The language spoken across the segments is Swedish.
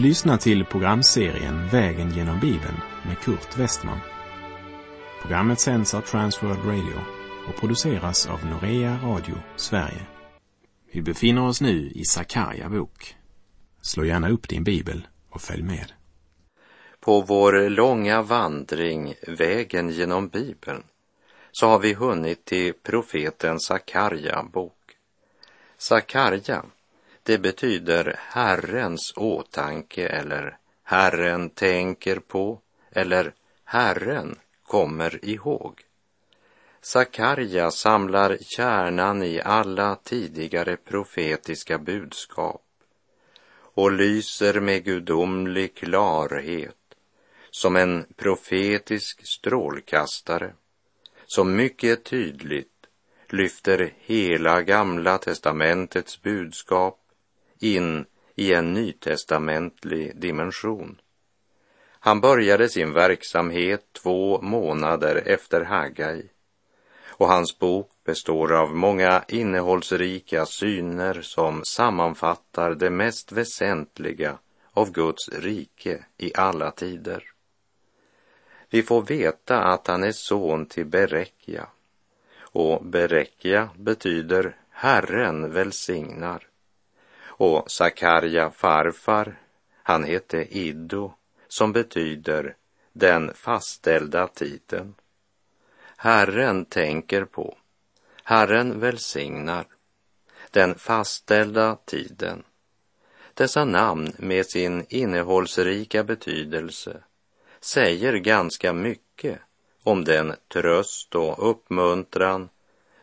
Du lyssnar till programserien Vägen genom Bibeln med Kurt Westman. Programmet sänds av Transworld Radio och produceras av Norea Radio Sverige. Vi befinner oss nu i Sakarja bok. Slå gärna upp din bibel och följ med. På vår långa vandring, vägen genom Bibeln, så har vi hunnit till profeten Sakarja bok. Sakarja, det betyder Herrens åtanke eller Herren tänker på eller Herren kommer ihåg. Sakarja samlar kärnan i alla tidigare profetiska budskap och lyser med gudomlig klarhet som en profetisk strålkastare som mycket tydligt lyfter hela Gamla testamentets budskap in i en nytestamentlig dimension. Han började sin verksamhet två månader efter Hagai och hans bok består av många innehållsrika syner som sammanfattar det mest väsentliga av Guds rike i alla tider. Vi får veta att han är son till Berekja och Berekja betyder Herren välsignar. Och Sakarja farfar, han hette Iddo som betyder den fastställda tiden. Herren tänker på, Herren välsignar, den fastställda tiden. Dessa namn med sin innehållsrika betydelse säger ganska mycket om den tröst och uppmuntran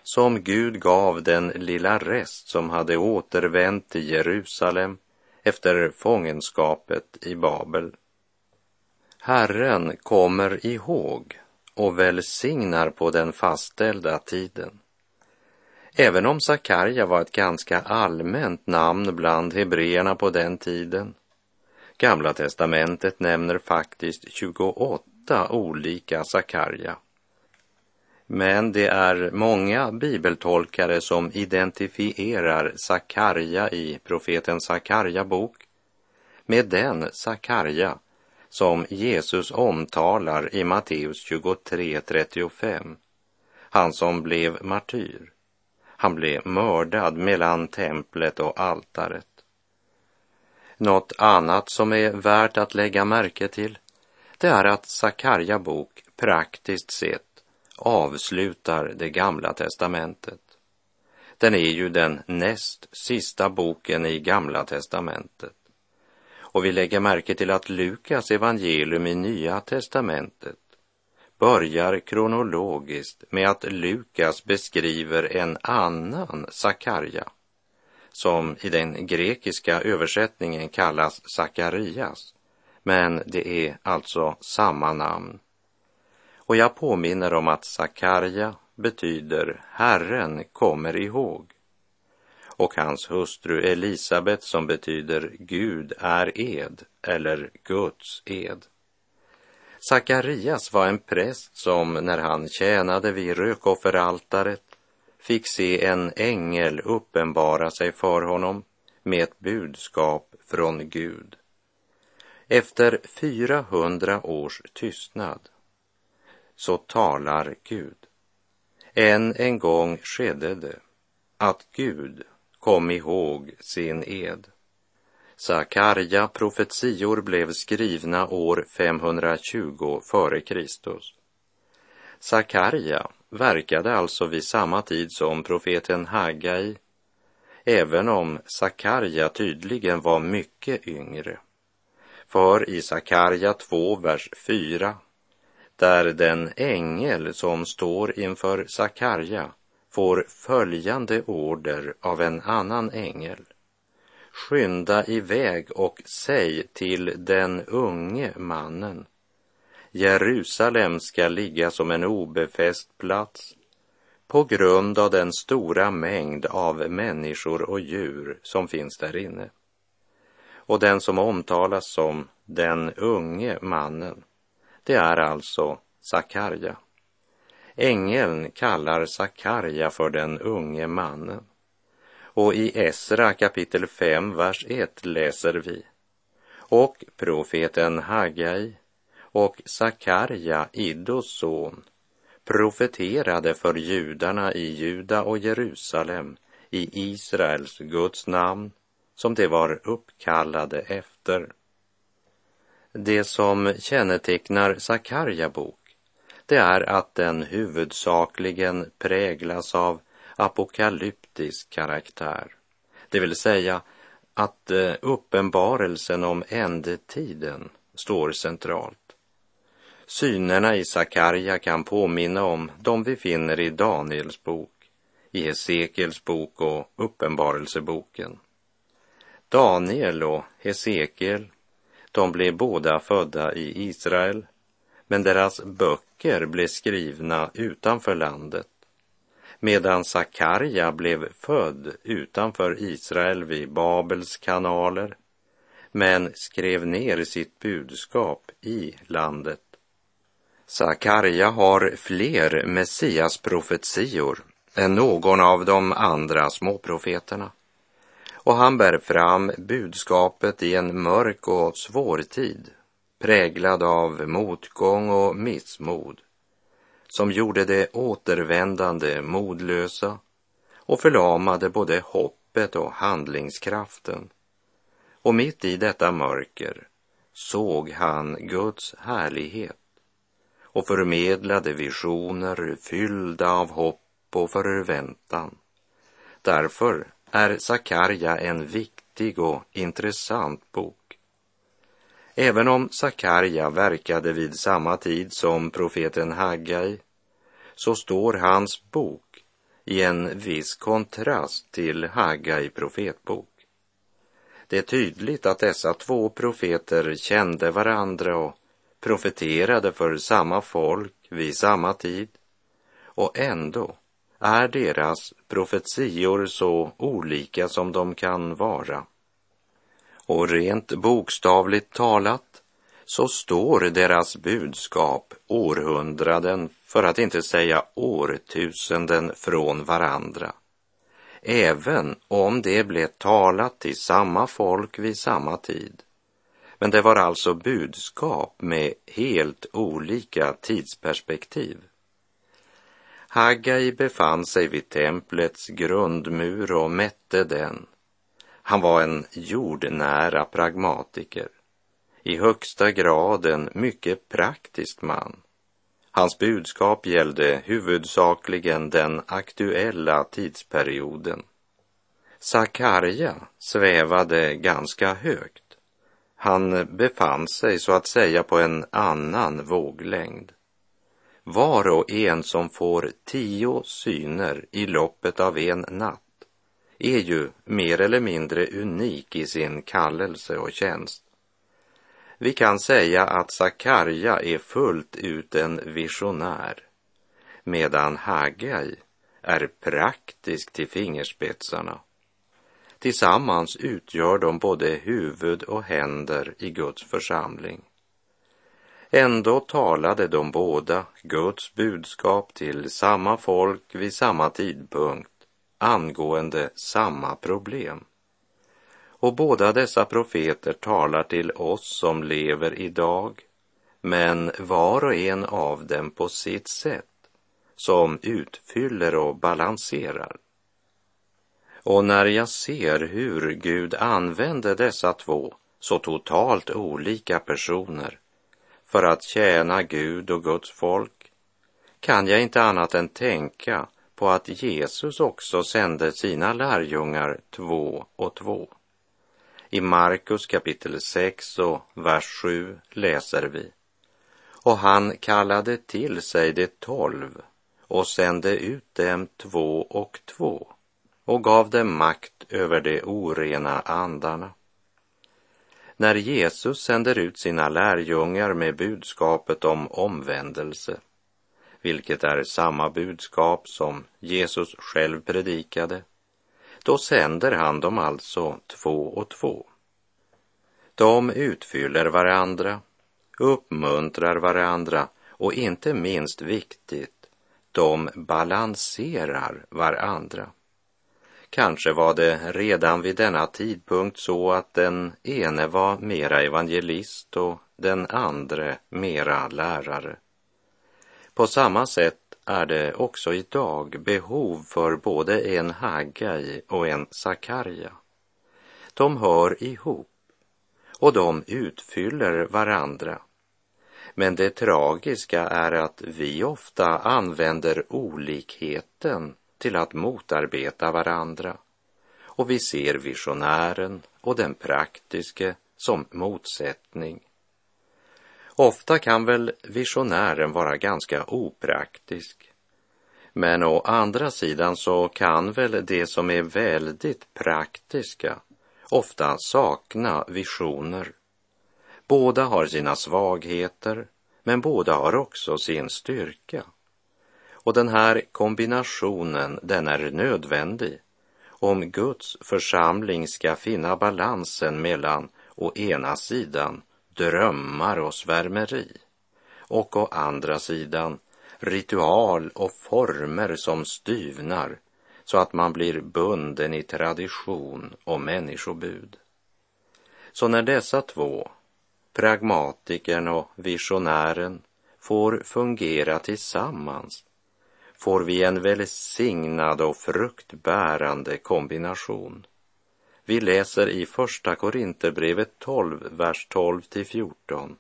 som Gud gav den lilla rest som hade återvänt till Jerusalem efter fångenskapet i Babel. Herren kommer ihåg och välsignar på den fastställda tiden. Även om Sakarja var ett ganska allmänt namn bland hebreerna på den tiden. Gamla testamentet nämner faktiskt 28 olika Sakarja. Men det är många bibeltolkare som identifierar Sakarja i profeten Sakarja bok med den Sakarja som Jesus omtalar i Matteus 23.35. Han som blev martyr. Han blev mördad mellan templet och altaret. Något annat som är värt att lägga märke till, det är att Sakarja bok praktiskt sett avslutar det gamla testamentet. Den är ju den näst sista boken i Gamla testamentet. Och vi lägger märke till att Lukas evangelium i Nya testamentet börjar kronologiskt med att Lukas beskriver en annan Sakarja som i den grekiska översättningen kallas Sakarias, men det är alltså samma namn. Och jag påminner om att Sakarja betyder Herren kommer ihåg och hans hustru Elisabet som betyder Gud är ed eller Guds ed. Sakarias var en präst som när han tjänade vid rökofferaltaret fick se en ängel uppenbara sig för honom med ett budskap från Gud. Efter 400 års tystnad så talar Gud. Än en gång skedde det att Gud kom ihåg sin ed. Sakarja profetior blev skrivna år 520 före Kristus. Sakarja verkade alltså vid samma tid som profeten Hagai, även om Sakarja tydligen var mycket yngre. För i Sakarja 2, vers 4, där den ängel som står inför Sakarja får följande order av en annan ängel. Skynda iväg och säg till den unge mannen Jerusalem ska ligga som en obefäst plats på grund av den stora mängd av människor och djur som finns där inne. Och den som omtalas som den unge mannen, det är alltså Sakarja. Ängeln kallar Sakarja för den unge mannen. Och i Esra kapitel 5, vers 1 läser vi Och profeten Hagai och Sakarja, Iddos son, profeterade för judarna i Juda och Jerusalem i Israels Guds namn som de var uppkallade efter. Det som kännetecknar Sakarja bok, det är att den huvudsakligen präglas av apokalyptisk karaktär. Det vill säga att eh, uppenbarelsen om ändetiden står centralt. Synerna i Sakarja kan påminna om de vi finner i Daniels bok, i Hesekiels bok och Uppenbarelseboken. Daniel och Hesekiel, de blev båda födda i Israel, men deras böcker blev skrivna utanför landet, medan Sakarja blev född utanför Israel vid Babels kanaler, men skrev ner sitt budskap i landet. Sakarja har fler Messias-profetior än någon av de andra småprofeterna. Och han bär fram budskapet i en mörk och svår tid, präglad av motgång och missmod, som gjorde det återvändande modlösa och förlamade både hoppet och handlingskraften. Och mitt i detta mörker såg han Guds härlighet och förmedlade visioner fyllda av hopp och förväntan. Därför är Sakarja en viktig och intressant bok. Även om Sakarja verkade vid samma tid som profeten Haggai så står hans bok i en viss kontrast till Haggai profetbok. Det är tydligt att dessa två profeter kände varandra och profeterade för samma folk vid samma tid och ändå är deras profetior så olika som de kan vara. Och rent bokstavligt talat så står deras budskap århundraden, för att inte säga årtusenden från varandra. Även om det blev talat till samma folk vid samma tid. Men det var alltså budskap med helt olika tidsperspektiv. Haggai befann sig vid templets grundmur och mätte den. Han var en jordnära pragmatiker, i högsta grad en mycket praktisk man. Hans budskap gällde huvudsakligen den aktuella tidsperioden. Sakarja svävade ganska högt. Han befann sig så att säga på en annan våglängd. Var och en som får tio syner i loppet av en natt är ju mer eller mindre unik i sin kallelse och tjänst. Vi kan säga att Sakarja är fullt ut en visionär, medan Hagai är praktisk till fingerspetsarna. Tillsammans utgör de både huvud och händer i Guds församling. Ändå talade de båda Guds budskap till samma folk vid samma tidpunkt angående samma problem. Och båda dessa profeter talar till oss som lever idag, men var och en av dem på sitt sätt, som utfyller och balanserar. Och när jag ser hur Gud använde dessa två så totalt olika personer för att tjäna Gud och Guds folk kan jag inte annat än tänka på att Jesus också sände sina lärjungar två och två. I Markus kapitel 6 och vers 7 läser vi. Och han kallade till sig de tolv och sände ut dem två och två och gav dem makt över de orena andarna när Jesus sänder ut sina lärjungar med budskapet om omvändelse, vilket är samma budskap som Jesus själv predikade, då sänder han dem alltså två och två. De utfyller varandra, uppmuntrar varandra och inte minst viktigt, de balanserar varandra. Kanske var det redan vid denna tidpunkt så att den ene var mera evangelist och den andra mera lärare. På samma sätt är det också idag behov för både en Haggai och en Sakarja. De hör ihop och de utfyller varandra. Men det tragiska är att vi ofta använder olikheten till att motarbeta varandra och vi ser visionären och den praktiske som motsättning. Ofta kan väl visionären vara ganska opraktisk. Men å andra sidan så kan väl det som är väldigt praktiska ofta sakna visioner. Båda har sina svagheter, men båda har också sin styrka. Och den här kombinationen, den är nödvändig om Guds församling ska finna balansen mellan å ena sidan drömmar och svärmeri och å andra sidan ritual och former som styvnar så att man blir bunden i tradition och människobud. Så när dessa två, pragmatikern och visionären, får fungera tillsammans får vi en välsignad och fruktbärande kombination. Vi läser i Första Korinthierbrevet 12, vers 12 till 14.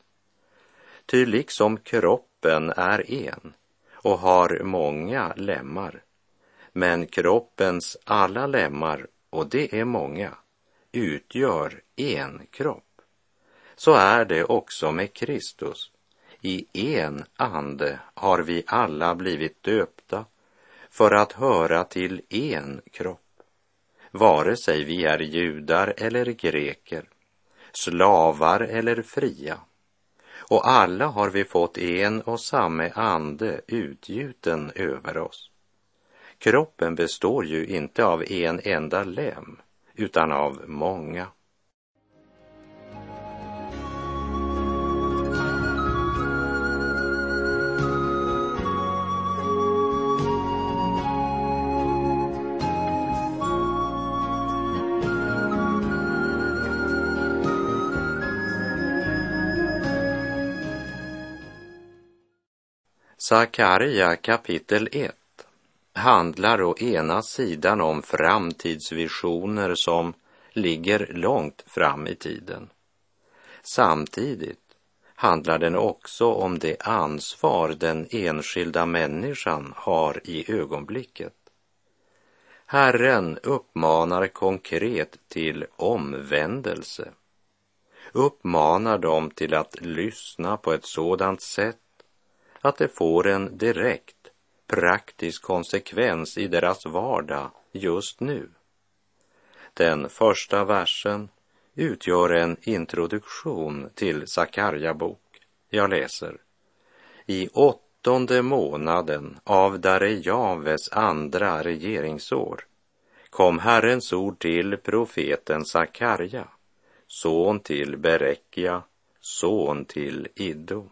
Ty liksom kroppen är en och har många lemmar, men kroppens alla lemmar, och det är många, utgör en kropp. Så är det också med Kristus. I en ande har vi alla blivit döpta för att höra till en kropp vare sig vi är judar eller greker, slavar eller fria. Och alla har vi fått en och samma ande utgjuten över oss. Kroppen består ju inte av en enda lem, utan av många. Sakarja kapitel 1 handlar å ena sidan om framtidsvisioner som ligger långt fram i tiden. Samtidigt handlar den också om det ansvar den enskilda människan har i ögonblicket. Herren uppmanar konkret till omvändelse, uppmanar dem till att lyssna på ett sådant sätt att det får en direkt praktisk konsekvens i deras vardag just nu. Den första versen utgör en introduktion till Sakarja bok. Jag läser. I åttonde månaden av Darejaves andra regeringsår kom Herrens ord till profeten Sakarja, son till Berekia, son till Iddo.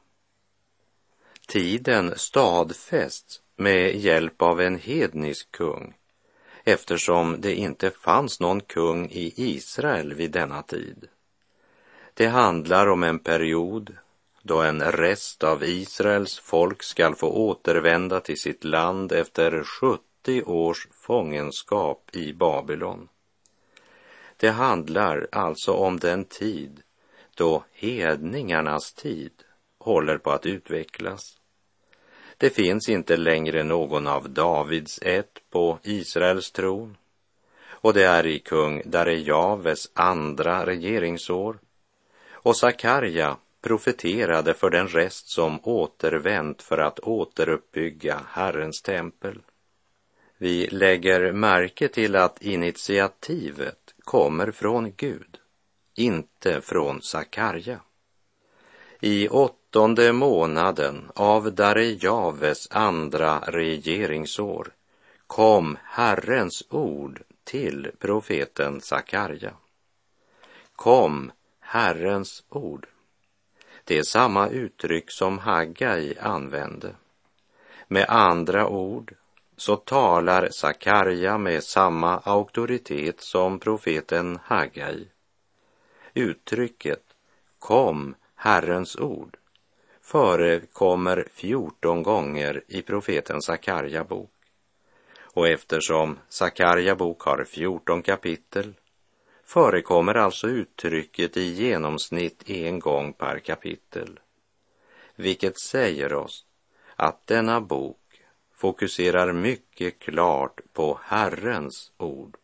Tiden stadfästs med hjälp av en hednisk kung eftersom det inte fanns någon kung i Israel vid denna tid. Det handlar om en period då en rest av Israels folk skall få återvända till sitt land efter 70 års fångenskap i Babylon. Det handlar alltså om den tid då hedningarnas tid håller på att utvecklas. Det finns inte längre någon av Davids ett på Israels tron och det är i kung Darejaves andra regeringsår och Sakarja profeterade för den rest som återvänt för att återuppbygga Herrens tempel. Vi lägger märke till att initiativet kommer från Gud, inte från Sakarja. I åttonde åttonde månaden av Darejaves andra regeringsår kom Herrens ord till profeten Sakarja. Kom Herrens ord. Det är samma uttryck som Haggai använde. Med andra ord, så talar Sakarja med samma auktoritet som profeten Haggai. Uttrycket kom Herrens ord förekommer 14 gånger i profeten Sakarja bok. Och eftersom Sakarja bok har 14 kapitel förekommer alltså uttrycket i genomsnitt en gång per kapitel. Vilket säger oss att denna bok fokuserar mycket klart på Herrens ord.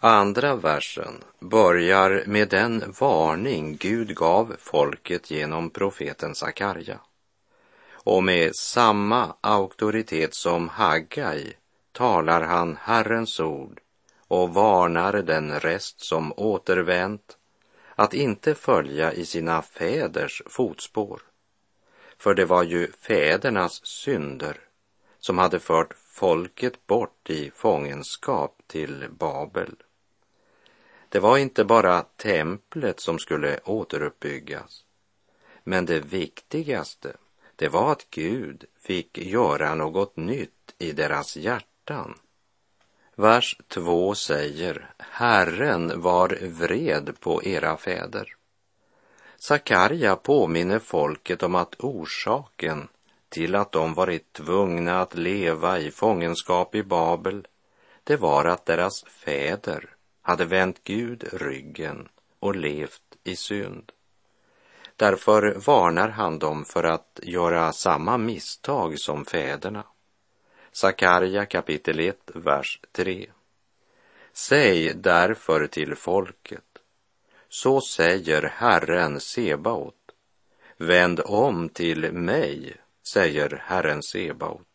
Andra versen börjar med den varning Gud gav folket genom profeten Sakarja. Och med samma auktoritet som Haggai talar han Herrens ord och varnar den rest som återvänt att inte följa i sina fäders fotspår. För det var ju fädernas synder som hade fört folket bort i fångenskap till Babel. Det var inte bara templet som skulle återuppbyggas, men det viktigaste, det var att Gud fick göra något nytt i deras hjärtan. Vers 2 säger, Herren var vred på era fäder. Sakarja påminner folket om att orsaken till att de varit tvungna att leva i fångenskap i Babel, det var att deras fäder hade vänt Gud ryggen och levt i synd. Därför varnar han dem för att göra samma misstag som fäderna. Sakarja kapitel 1, vers 3. Säg därför till folket, så säger Herren Sebaot, vänd om till mig säger Herren Sebaot,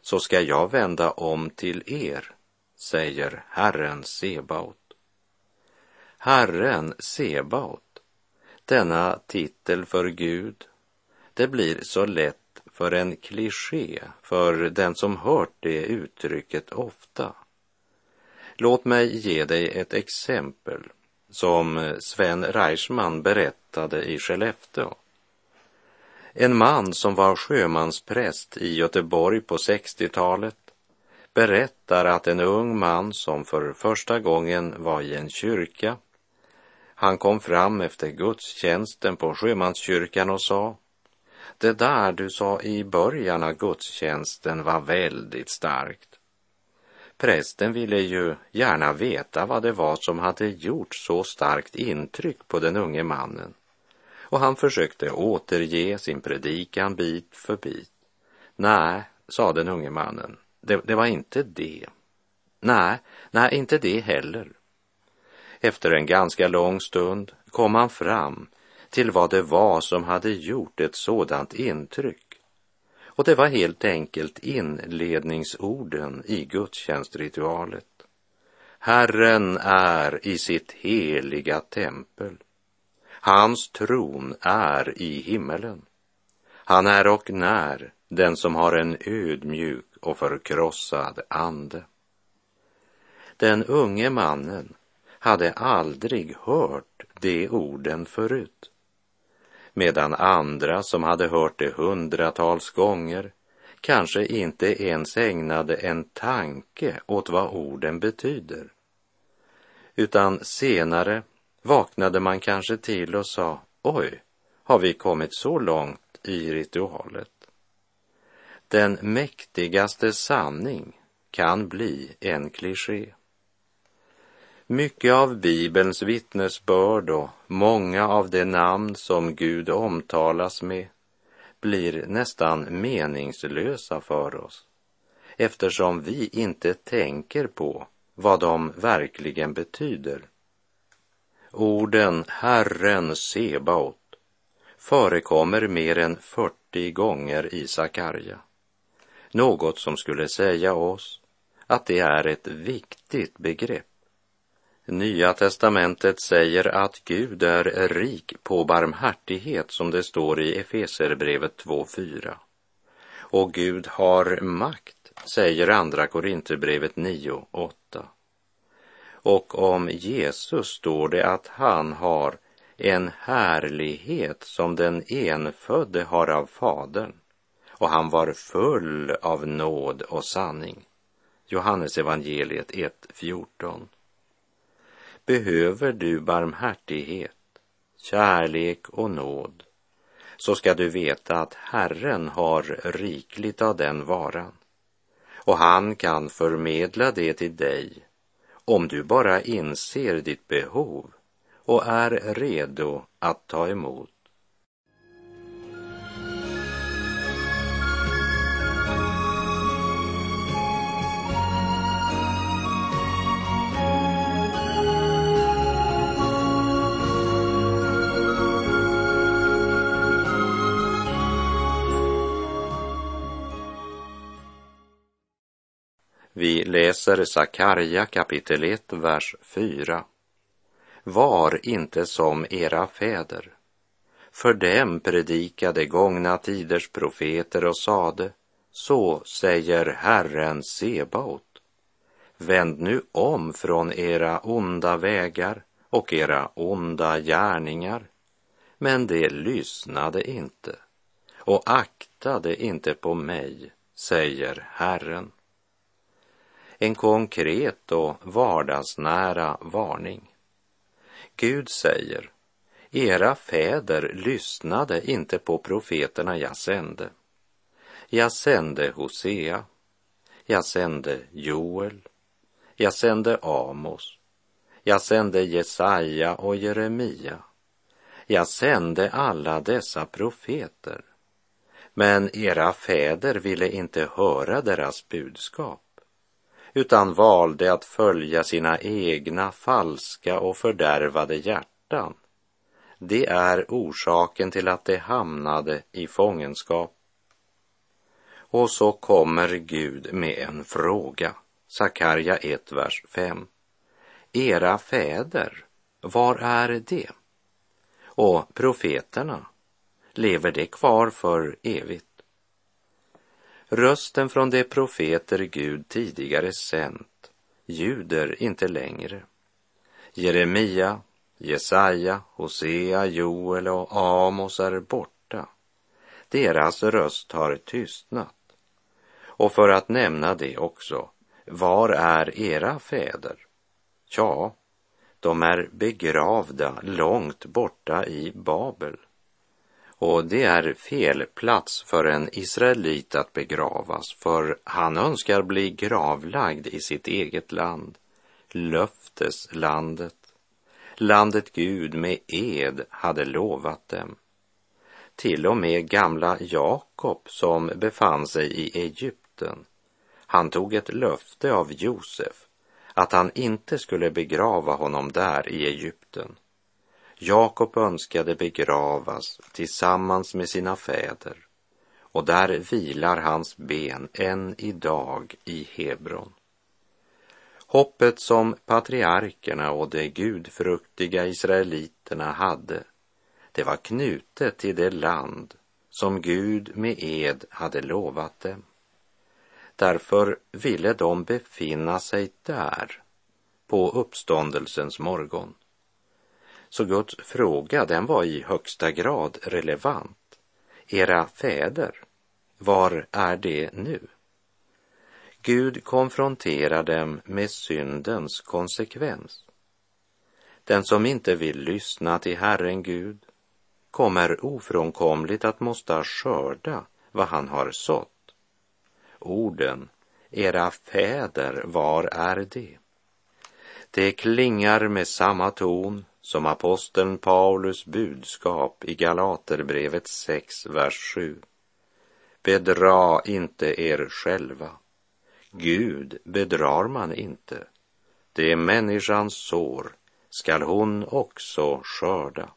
så ska jag vända om till er, säger Herren Sebaot. Herren Sebaot, denna titel för Gud, det blir så lätt för en kliché för den som hört det uttrycket ofta. Låt mig ge dig ett exempel som Sven Reichman berättade i Skellefteå. En man som var sjömanspräst i Göteborg på 60-talet berättar att en ung man som för första gången var i en kyrka, han kom fram efter gudstjänsten på sjömanskyrkan och sa det där du sa i början av gudstjänsten var väldigt starkt. Prästen ville ju gärna veta vad det var som hade gjort så starkt intryck på den unge mannen och han försökte återge sin predikan bit för bit. Nej, sa den unge mannen, det, det var inte det. Nej, nej, inte det heller. Efter en ganska lång stund kom han fram till vad det var som hade gjort ett sådant intryck. Och det var helt enkelt inledningsorden i gudstjänstritualet. Herren är i sitt heliga tempel. Hans tron är i himmelen. Han är och när den som har en ödmjuk och förkrossad ande. Den unge mannen hade aldrig hört de orden förut. Medan andra som hade hört det hundratals gånger kanske inte ens ägnade en tanke åt vad orden betyder. Utan senare vaknade man kanske till och sa, oj, har vi kommit så långt i ritualet? Den mäktigaste sanning kan bli en kliché. Mycket av Bibelns vittnesbörd och många av de namn som Gud omtalas med blir nästan meningslösa för oss eftersom vi inte tänker på vad de verkligen betyder. Orden Herren Sebaot förekommer mer än 40 gånger i Sakarja. Något som skulle säga oss att det är ett viktigt begrepp. Nya testamentet säger att Gud är rik på barmhärtighet som det står i Efeserbrevet 2.4. Och Gud har makt, säger Andra Korinthierbrevet 9.8. Och om Jesus står det att han har en härlighet som den enfödde har av Fadern och han var full av nåd och sanning. Johannes evangeliet 1.14. Behöver du barmhärtighet, kärlek och nåd så ska du veta att Herren har rikligt av den varan och han kan förmedla det till dig om du bara inser ditt behov och är redo att ta emot. Vi läser Sakarja kapitel 1, vers 4. Var inte som era fäder. För dem predikade gångna tiders profeter och sade, så säger Herren Sebaot. Vänd nu om från era onda vägar och era onda gärningar. Men de lyssnade inte och aktade inte på mig, säger Herren en konkret och vardagsnära varning. Gud säger, era fäder lyssnade inte på profeterna jag sände. Jag sände Hosea, jag sände Joel, jag sände Amos, jag sände Jesaja och Jeremia. Jag sände alla dessa profeter. Men era fäder ville inte höra deras budskap utan valde att följa sina egna falska och fördärvade hjärtan. Det är orsaken till att de hamnade i fångenskap. Och så kommer Gud med en fråga. Sakarja 1, vers 5. Era fäder, var är de? Och profeterna, lever de kvar för evigt? Rösten från de profeter Gud tidigare sänt ljuder inte längre. Jeremia, Jesaja, Hosea, Joel och Amos är borta. Deras röst har tystnat. Och för att nämna det också, var är era fäder? Ja, de är begravda långt borta i Babel. Och det är fel plats för en israelit att begravas, för han önskar bli gravlagd i sitt eget land, löfteslandet, landet Gud med ed hade lovat dem. Till och med gamla Jakob som befann sig i Egypten, han tog ett löfte av Josef att han inte skulle begrava honom där i Egypten. Jakob önskade begravas tillsammans med sina fäder och där vilar hans ben än idag i Hebron. Hoppet som patriarkerna och de gudfruktiga israeliterna hade, det var knutet till det land som Gud med ed hade lovat dem. Därför ville de befinna sig där på uppståndelsens morgon. Så Guds fråga, den var i högsta grad relevant. Era fäder, var är det nu? Gud konfronterar dem med syndens konsekvens. Den som inte vill lyssna till Herren Gud kommer ofrånkomligt att måste skörda vad han har sått. Orden, era fäder, var är det? Det klingar med samma ton som aposteln Paulus budskap i Galaterbrevet 6, vers 7. Bedra inte er själva. Gud bedrar man inte. Det är människans sår skall hon också skörda.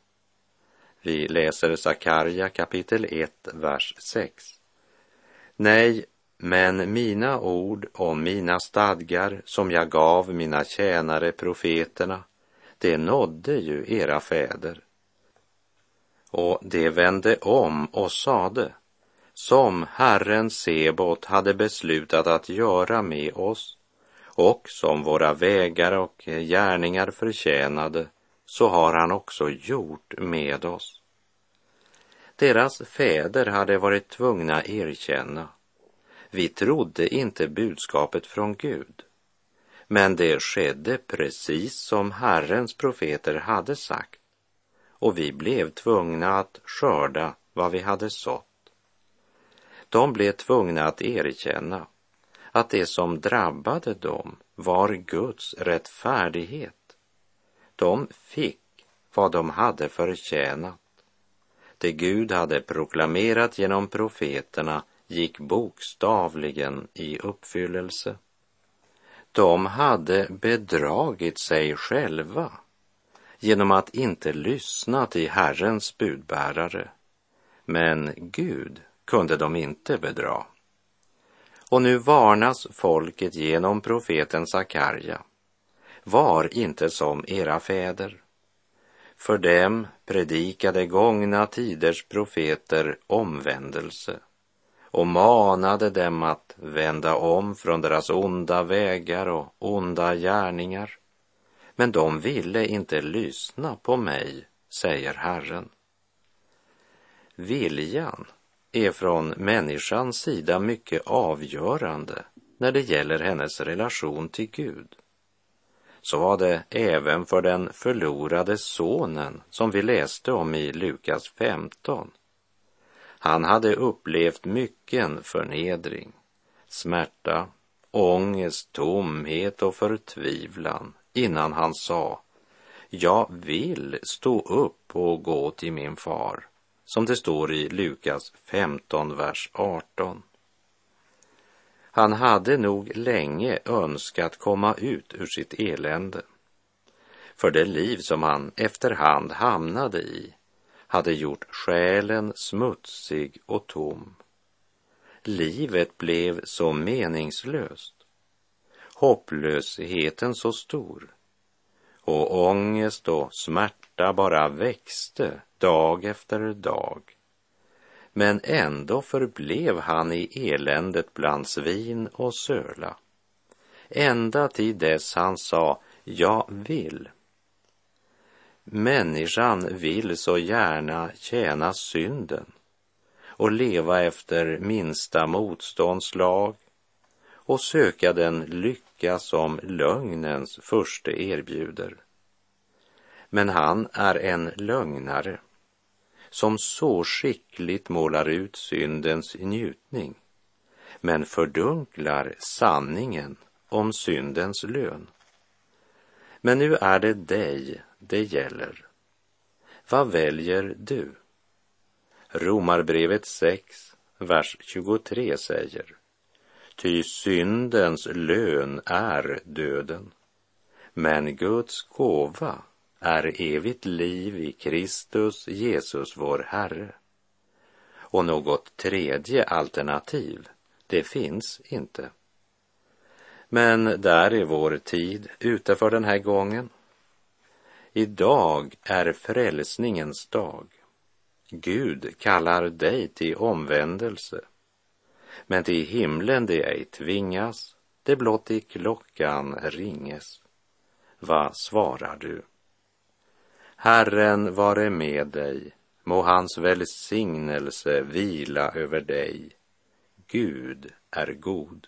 Vi läser Sakarja kapitel 1, vers 6. Nej, men mina ord och mina stadgar som jag gav mina tjänare profeterna det nådde ju era fäder. Och det vände om och sade, som Herren Sebot hade beslutat att göra med oss och som våra vägar och gärningar förtjänade, så har han också gjort med oss. Deras fäder hade varit tvungna erkänna. Vi trodde inte budskapet från Gud. Men det skedde precis som Herrens profeter hade sagt och vi blev tvungna att skörda vad vi hade sått. De blev tvungna att erkänna att det som drabbade dem var Guds rättfärdighet. De fick vad de hade förtjänat. Det Gud hade proklamerat genom profeterna gick bokstavligen i uppfyllelse. De hade bedragit sig själva genom att inte lyssna till Herrens budbärare. Men Gud kunde de inte bedra. Och nu varnas folket genom profeten Sakarja. Var inte som era fäder. För dem predikade gångna tiders profeter omvändelse och manade dem att vända om från deras onda vägar och onda gärningar. Men de ville inte lyssna på mig, säger Herren. Viljan är från människans sida mycket avgörande när det gäller hennes relation till Gud. Så var det även för den förlorade sonen som vi läste om i Lukas 15. Han hade upplevt mycken förnedring, smärta, ångest, tomhet och förtvivlan innan han sa Jag vill stå upp och gå till min far, som det står i Lukas 15, vers 18. Han hade nog länge önskat komma ut ur sitt elände. För det liv som han efterhand hamnade i hade gjort själen smutsig och tom. Livet blev så meningslöst, hopplösheten så stor och ångest och smärta bara växte dag efter dag. Men ändå förblev han i eländet bland svin och söla. Ända till dess han sa, jag vill. Människan vill så gärna tjäna synden och leva efter minsta motståndslag och söka den lycka som lögnens första erbjuder. Men han är en lögnare som så skickligt målar ut syndens njutning men fördunklar sanningen om syndens lön. Men nu är det dig det gäller. Vad väljer du? Romarbrevet 6, vers 23 säger Ty syndens lön är döden, men Guds gåva är evigt liv i Kristus Jesus vår Herre. Och något tredje alternativ, det finns inte. Men där är vår tid ute för den här gången. Idag är frälsningens dag. Gud kallar dig till omvändelse. Men till himlen det ej tvingas, det blott i klockan ringes. Vad svarar du? Herren vare med dig, må hans välsignelse vila över dig. Gud är god.